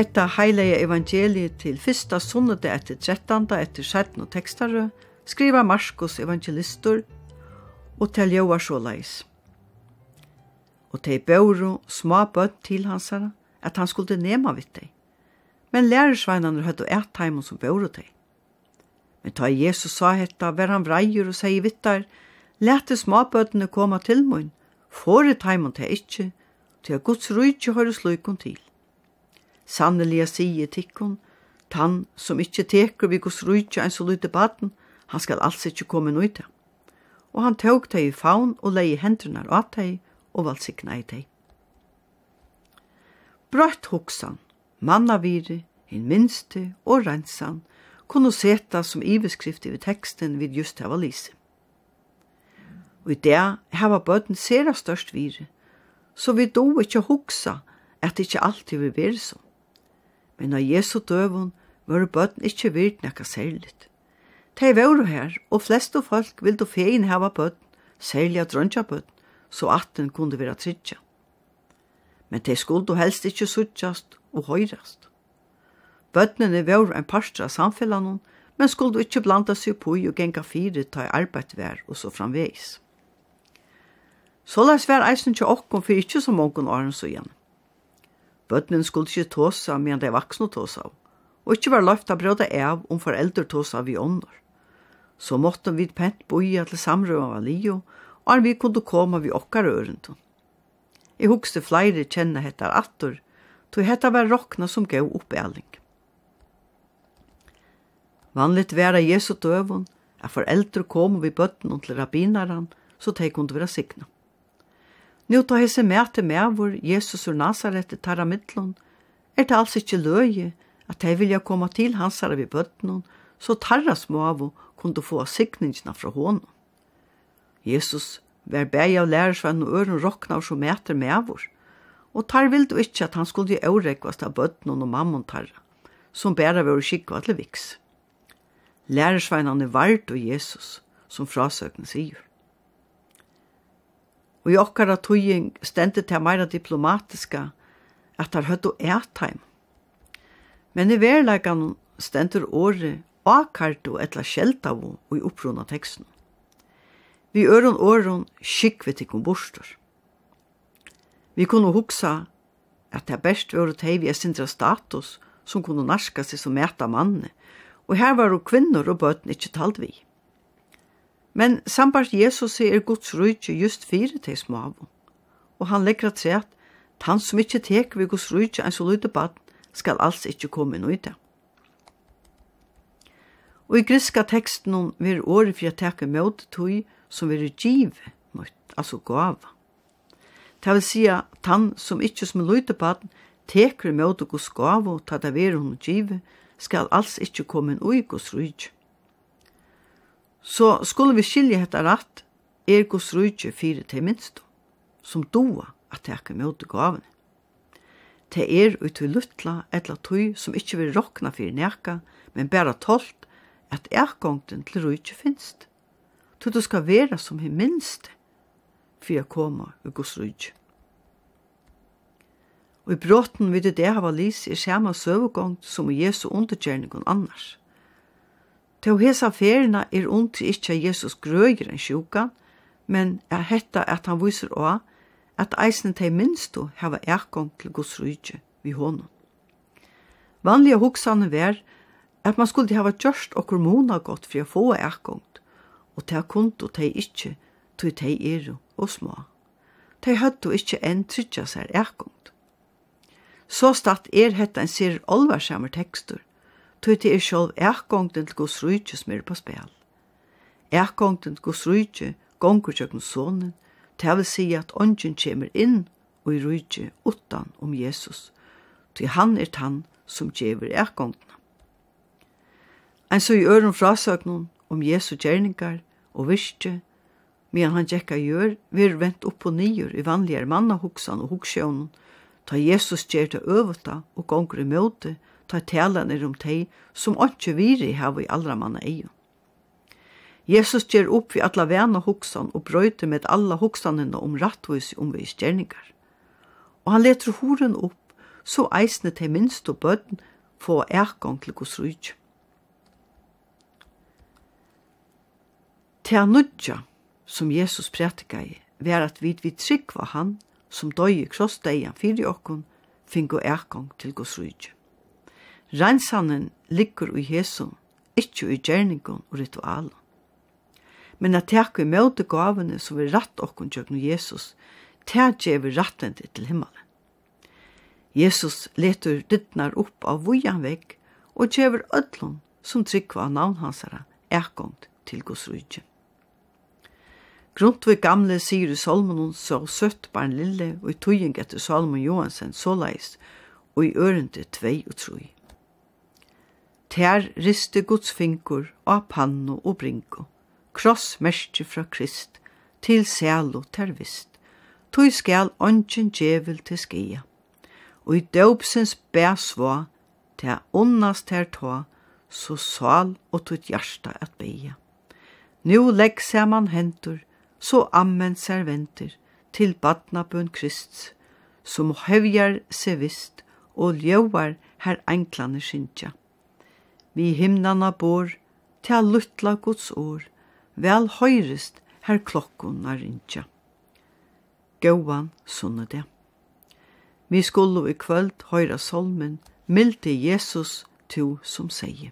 Hetta heilige evangeliet til fyrsta sunnede etter 13. etter 17. tekstare skriva Markus evangelistor og til joa sjåleis. Og til børo små bøtt til hansara at han skulle nema vitt deg. Men lærersveinene høyde et heimen som børo til. Men ta Jesus sa hetta, ver han vreier og sier vittar, lete småbøtene koma til mun, fåret heimen til ikkje, til at Guds rujtje høyre slukon til. Sanneliga sige tikkun, tann som ikkje teker vi gos rujtja en så lite baden, han skal alls ikkje komme nøyta. Og han tåg teg i faun og leie hendrunar av teg og valsikna i teg. Brøtt hoksan, mannaviri, hin minste og rensan, kunne seta som iveskrift i teksten vid just hava lise. Og i det hava bøten sera størst vire, så vi do ikkje hoksa at ikkje alltid vi veri sånn men av Jesu døvun var bøtten ikkje virt nekka særligt. Tei vore her, og flest av folk vildu fein hava bøtten, særlig av drøntja bøtten, så atten kunne vera tridja. Men tei skuldu helst ikkje suttjast og høyrast. Bøttene var en parstra av samfellanon, men du ikkje blanda seg på og genga fire ta i arbeid vær og så framveis. Såleis vær eisen til okkom for ikkje så mongon åren så igjen. Bøtnen skulle ikke tåsa, medan de vaksne tåsa av. Og ikke var løft av brøda av om foreldre tåsa vi ånder. Så måtte vi pent boia til samrøven av Lio, og vi kunne komme vi okkar ørentun. Jeg hukste flere kjenne hettar attor, tog hetta var rokna som gav oppæling. Vanligt vera Jesu døvun, at foreldre kom vi bøtten til rabbinaran, så de kunne være signa. Nå ta hese mæte med hvor Jesus ur Nazaret er tarra mittlån, er det alls ikkje løye at de vilja komme til hans her vi bøttnån, så tarra små av og kunne få sikningina fra hånden. Jesus var bæg av lærersvenn og øren råkna og så mæter med vår, og tar vil du ikkje at han skulle jo eurekvast av bøttnån og mammon tarra, som bæra vår skikva til viks. Lærersvennene vart og Jesus, som frasøkene sier og i okkara tøying stendet til meira diplomatiska at der høttu ætheim. Men i verleikan stendur året akartu etla sjeltavu og i opprona teksten. Vi øron åron skikk vi tikkum. Vi kunne hugsa at det best var at vi er sindra status som kunne narska seg som mæta manne, og her var jo kvinner og bøten ikkje tald vi. Men sambart Jesus er Guds rujtje just fire til smavu. Og han legger at seg at han som ikkje tek vi Guds rujtje en så lute bad skal alls ikkje komme inn ut. Og i griska teksten om vi er året for jeg teker møte tog som vir giv mot, altså gava. Det vil si at han som ikkje som lute bad teker møte Guds gava ta det vir hun givet, skal alls ikkje komme inn ui Guds rujtje så skulle vi skilja hetta rætt, er gos rujtje fire til minst, som doa at teka møte gavene. Det er ut til luttla etla tøy som ikkje vil rokna fyrir neka, men bæra tolt at ergongten til rujtje finst. Tu du skal vera som hi minst fyrir a koma ui gos rujtje. Og i bråten vid det det hava lys i saman søvugongt som i Jesu underkjerningon annars – Til hesa ferina er ondt ikkje Jesus grøyger enn sjukan, men er hetta at han viser også at eisen til minstu hava erkong til Guds rydje vi honom. Vanliga hoksane var at man skulle hava gjørst okkur mona godt for å få erkongt, og til kundu til ikkje, til til eru og små. Til høttu ikkje enn tryggja seg erkongt. Så statt er hetta en sér olvarsammer tekstur, tog til er sjolv ekkongten til gos rujtje som er på spil. Ekkongten til gos rujtje gonger tjøkken sonen, til vil si at ånden kommer inn og i rujtje utan om Jesus, til han er tann som gjever ekgongtene. Ein så i øren frasøknen om Jesu gjerningar og virkje, medan han tjekka gjør, vir vent opp og nyer i vanligere manna hoksan og hoksjånen, ta Jesus gjer til øvata og gonger i møte, ta talan er om tei som ikke viri hava i allra manna eio. Jesus ger upp vi alla vena hoksan og brøyter med alla hoksanina om rattvis om vi stjerningar. Og han leter horen opp, så eisne til minst og bøtten få ergang til gos rujt. Til nudja, som Jesus prætika i, var at vi vi tryggva han, som døy i krossdeian fyrir okkon, fingo ergang til gos rujt. Reinsanen ligger i hesum, ikkje i gjerningon og ritualen. Men at teka i møte gavene som vi ratt okkon tjøkno Jesus, teka gjev vi rattvendig til himmelen. Jesus letur dittnar opp av vujan vekk og tjever ödlun som tryggva av navnhansara ergångt til Guds rujtje. Grunt vi gamle sier i Solmonon så søtt barn lille og i tøying etter Salmon Johansen såleis og i ørende tvei og troi. Tær riste Guds finkur av panno og brinko. Kross merke fra Krist, til sælo tær vist. Tøy skal ongen djevel til skia. Og i døpsens bæsva, tær onnast tær tå så sal og tutt hjärsta at beia. Nu legg saman hentur, så ammen serventer, til badnabun Krist, som høvjar se vist og ljøvar her enklane syndja vi himnana bor, til luttla Guds år, vel høyrest her klokkon er rinja. Gåan sunne det. Vi skulle i kvöld høyra solmen, milde Jesus, to som sier.